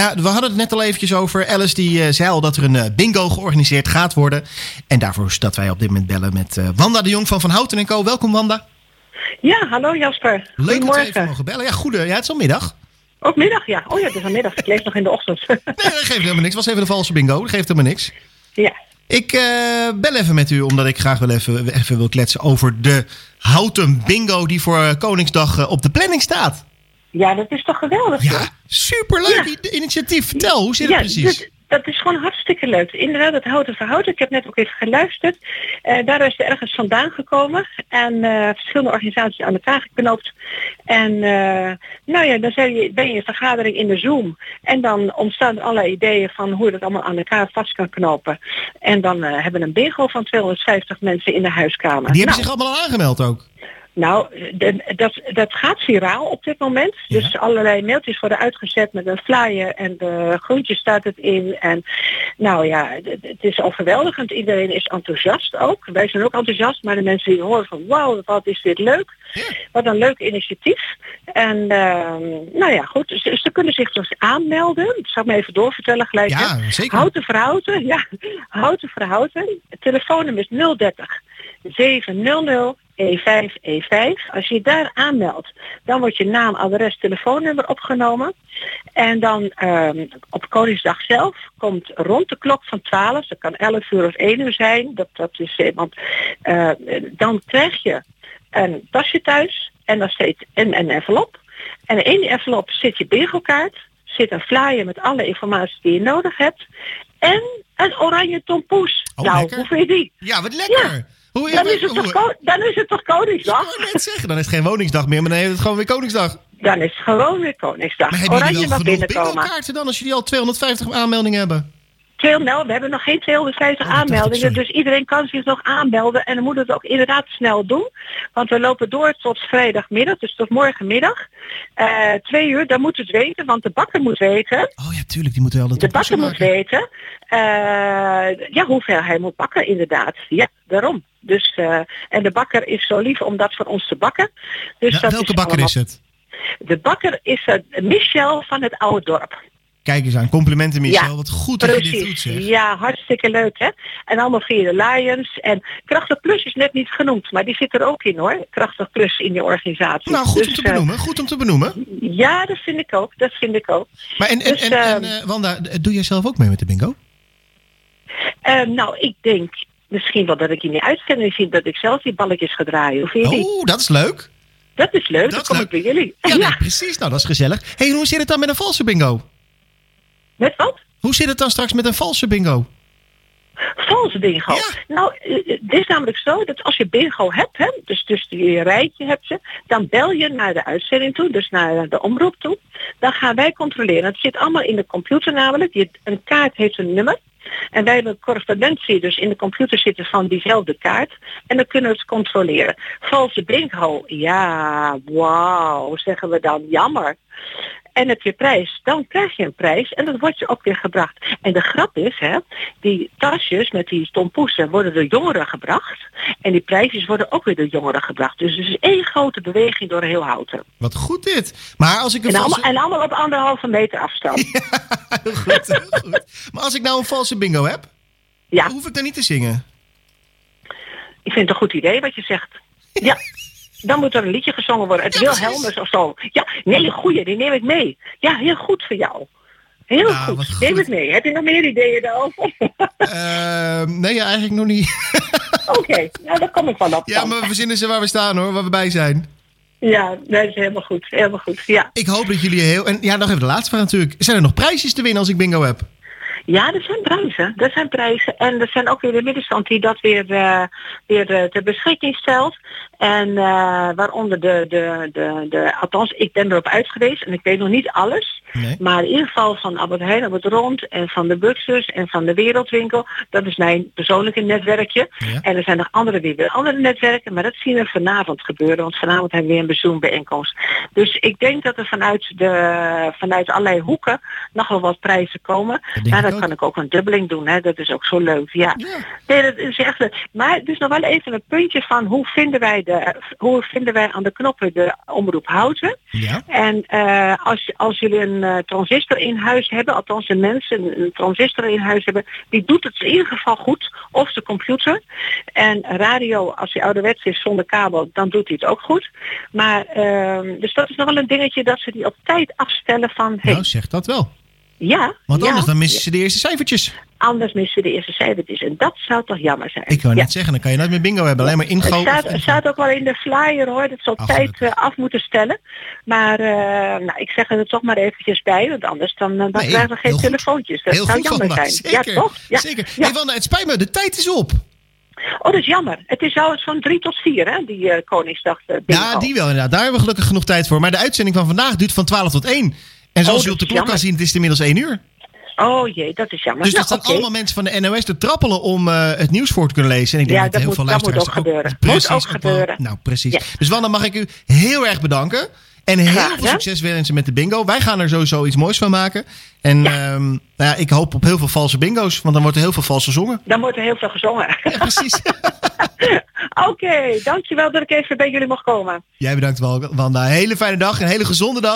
Ja, we hadden het net al eventjes over. Alice die eh, zei al dat er een eh, bingo georganiseerd gaat worden. En daarvoor is dat wij op dit moment bellen met eh, Wanda de Jong van Van Houten en Co. Welkom Wanda. Ja, hallo Jasper. Leuk dat we even mogen bellen. Ja, goede. Ja, het is al middag. Ook middag, ja. Oh ja, het is al middag. Ik leef nog in de ochtend. Nee, dat geeft helemaal niks. Het was even de valse bingo. Dat geeft helemaal niks. ja. Ik bel even met u, omdat ik graag wel even, even wil kletsen over de Houten bingo die voor Koningsdag op de planning staat. Ja, dat is toch geweldig? Ja, superleuk Ja. initiatief. Vertel, hoe zit het precies? Dat, dat is gewoon hartstikke leuk. Inderdaad, het houten verhouden. Ik heb net ook even geluisterd. Eh daar is er ergens vandaan gekomen. En eh, verschillende organisaties aan elkaar geknoopt. En eh, nou ja, dan je, ben je in een vergadering in de Zoom. En dan ontstaan er allerlei ideeën van hoe je dat allemaal aan elkaar vast kan knopen. En dan hebben we een bingo van 250 mensen in de huiskamer. Die hebben Nou, zich allemaal al aangemeld ook. Nou, de- dat, dat gaat viraal op dit moment. Ja. Dus allerlei mailtjes worden uitgezet met een flyer en de groentjes staat het in. En nou ja, het het is overweldigend. Iedereen is enthousiast ook. Wij zijn ook enthousiast, maar de mensen die horen van wauw, wat is dit leuk. Ja. Wat een leuk initiatief. En ehm, nou ja, goed. Dus ze kunnen zich dus aanmelden. Dat zal ik me even doorvertellen gelijk. hè. Ja, zeker. Houten verhouten, ja. Houten verhouten. Het telefoonnummer is 030 700 E5 E5. Als je daar aanmeldt, dan wordt je naam, adres, telefoonnummer opgenomen. En dan ehm, op Koningsdag zelf komt rond de klok van 12, dat kan 11 uur of 1 uur zijn, dat, dat is, eh, want eh, dan krijg je een tasje thuis en daar zit een, een envelop. En in die envelop zit je bingo-kaart, zit een flyer met alle informatie die je nodig hebt en een oranje tompoes. Oh, nou, lekker. hoe vind je die? Ja, wat lekker. Hoe, Dan is het hoe- toch, dan is het toch Ik Koningsdag? net zeggen, dan is het geen woningsdag meer, maar dan heeft het gewoon weer Koningsdag. Dan is het gewoon weer Koningsdag. Maar hebben Oranje jullie wel mag genoeg binnenkomen. bingo-kaarten dan, als jullie al 250 aanmeldingen hebben? Twee, nou, we hebben nog geen 250 Oh, dat dacht ik, aanmeldingen, dus iedereen kan zich nog aanmelden. En dan moet het ook inderdaad snel doen. Want we lopen door tot vrijdagmiddag, dus tot morgenmiddag. Eh, twee uur, dan moet het weten, want de bakker moet weten. Oh ja, tuurlijk, die moeten wel dat De bakker moet weten eh, ja, hoeveel hij moet bakken inderdaad. Ja, daarom. Dus, eh, en de bakker is zo lief om dat voor ons te bakken. Dus Wel- dat welke is bakker allemaal- is het? De bakker is uh, Michel van het oude dorp. Kijk eens aan, complimenten Michel. Ja, Wat goed dat je dit doet zeg. Ja, hartstikke leuk hè. En allemaal via de Lions. En Krachtig Plus is net niet genoemd, maar die zit er ook in hoor. Krachtig Plus in die organisatie. Nou, goed om Dus, te eh, benoemen. Goed om te benoemen. ja, dat vind ik ook. Dat vind ik ook. Maar en, en, dus, en, en, ehm, eh, Wanda, doe jij zelf ook mee met de bingo? Eh, nou, ik denk misschien wel dat ik je niet uitken. Misschien dat ik zelf die balletjes ga draaien. Je die? Oh, dat is leuk. Dat is leuk. dat dan kom leuk. ik bij jullie. Ja, Ja, nee, precies. Nou, dat is gezellig. hey, hoe zit het dan met een valse bingo? Met wat? Hoe zit het dan straks met een valse bingo? Valse bingo. Ja. Nou, eh, het is namelijk zo dat als je bingo hebt, hè, dus, dus je rijtje hebt ze, dan bel je naar de uitzending toe, dus naar de omroep toe. Dan gaan wij controleren. Het zit allemaal in de computer namelijk. Je, een kaart heeft een nummer. En wij hebben correspondentie dus in de computer zitten van diezelfde kaart. En dan kunnen we het controleren. Valse bingo, ja, wauw, zeggen we dan, jammer. En heb je prijs, dan krijg je een prijs en dat wordt je ook weer gebracht. En de grap is, hè, die tasjes met die tompoesen worden door jongeren gebracht. En die prijsjes worden ook weer door jongeren gebracht. Dus het is één grote beweging door heel Houten. Wat goed dit. Maar als ik een En valse... allemaal, en allemaal op anderhalve meter afstand. Heel goed, heel goed. Maar als ik nou een valse bingo heb, Ja, hoef ik dan niet te zingen? ik vind het een goed idee wat je zegt. Ja. Dan moet er een liedje gezongen worden. Het Ja, Wilhelmus of zo. Ja, nee, goeie, die neem ik mee. Ja, heel goed voor jou. Heel Nou, goed. goed. Neem het mee. Heb je nog meer ideeën daarover? Ehm, nee, ja, eigenlijk nog niet. Oké, nou daar kom ik wel op. ja, maar we verzinnen ze waar we staan hoor, waar we bij zijn. Ja, nee, dat is helemaal goed. Helemaal goed. Ja. Ik hoop dat jullie heel... En ja, nog even de laatste vraag natuurlijk. Zijn er nog prijsjes te winnen als ik bingo heb? Ja, er zijn prijzen. Er zijn prijzen. En er zijn ook weer de middenstand die dat weer, eh, weer eh, ter beschikking stelt. En eh, waaronder de, de, de, de, althans, ik ben erop uit geweest en ik weet nog niet alles. Nee. Maar in ieder geval van Albert Heijn, Albert Rond en van de Buxus en van de Wereldwinkel. Dat is mijn persoonlijke netwerkje. Ja. En er zijn nog andere die weer andere netwerken, maar dat zien we vanavond gebeuren. Want vanavond hebben we weer een bezoenbijeenkomst. Dus ik denk dat er vanuit, de, vanuit allerlei hoeken nog wel wat prijzen komen. denk Maar ook. kan ik ook een dubbeling doen. Hè. Dat is ook zo leuk. Ja. Ja. Nee, dat is echt. Maar dus nog wel even een puntje van hoe vinden wij de hoe vinden wij aan de knoppen de omroep houden? Ja. En eh, als, als jullie een eh, transistor in huis hebben, althans de mensen een transistor in huis hebben, die doet het in ieder geval goed. Of de computer. En radio, als die ouderwets is zonder kabel, dan doet hij het ook goed. Maar ehm, dus dat is nog wel een dingetje dat ze die op tijd afstellen van hey, Nou, zeg dat wel. ja. Want ja, anders dan missen ze de eerste cijfertjes. Anders missen ze de eerste cijfertjes. En dat zou toch jammer zijn. Ik wou Ja. net zeggen, dan kan je nooit meer bingo hebben. Alleen maar Het ingo. staat, het staat ook wel in de flyer hoor, dat Ach, tijd eh, af moeten stellen. Maar eh, nou, ik zeg er toch maar eventjes bij, want anders dan, eh, dan Nee, krijgen we geen telefoontjes. Dat Heel zou jammer zijn. Zeker. Ja, toch? Ja. Zeker. Ja. Hey, Wanda, het spijt me, de tijd is op. Oh, dat is jammer. Het is al zo'n drie tot vier, hè, die eh, Koningsdag. Ja, die wel inderdaad. Daar hebben we gelukkig genoeg tijd voor. Maar de uitzending van vandaag duurt van 12 tot 1. En zoals Oh, u op de klok kan zien, het is inmiddels 1 uur. Oh jee, dat is jammer. Dus Nou, staan oké. allemaal mensen van de NOS te trappelen om eh, het nieuws voor te kunnen lezen. En ik denk Ja, dat, dat heel moet- veel dat moet luisteraars ook gebeuren. Precies, Moet ook wel- gebeuren. Nou, precies. Ja. Dus Wanda, mag ik u heel erg bedanken. En heel Graag veel succes wensen met de bingo. Wij gaan er sowieso iets moois van maken. En ehm, nou ja, ik hoop op heel veel valse bingo's. Want dan wordt er heel veel vals gezongen. Dan wordt er heel veel gezongen. Ja, precies. Oké, dankjewel dat ik even bij jullie mocht komen. Jij bedankt wel, Wanda. Hele fijne dag. Een hele gezonde dag.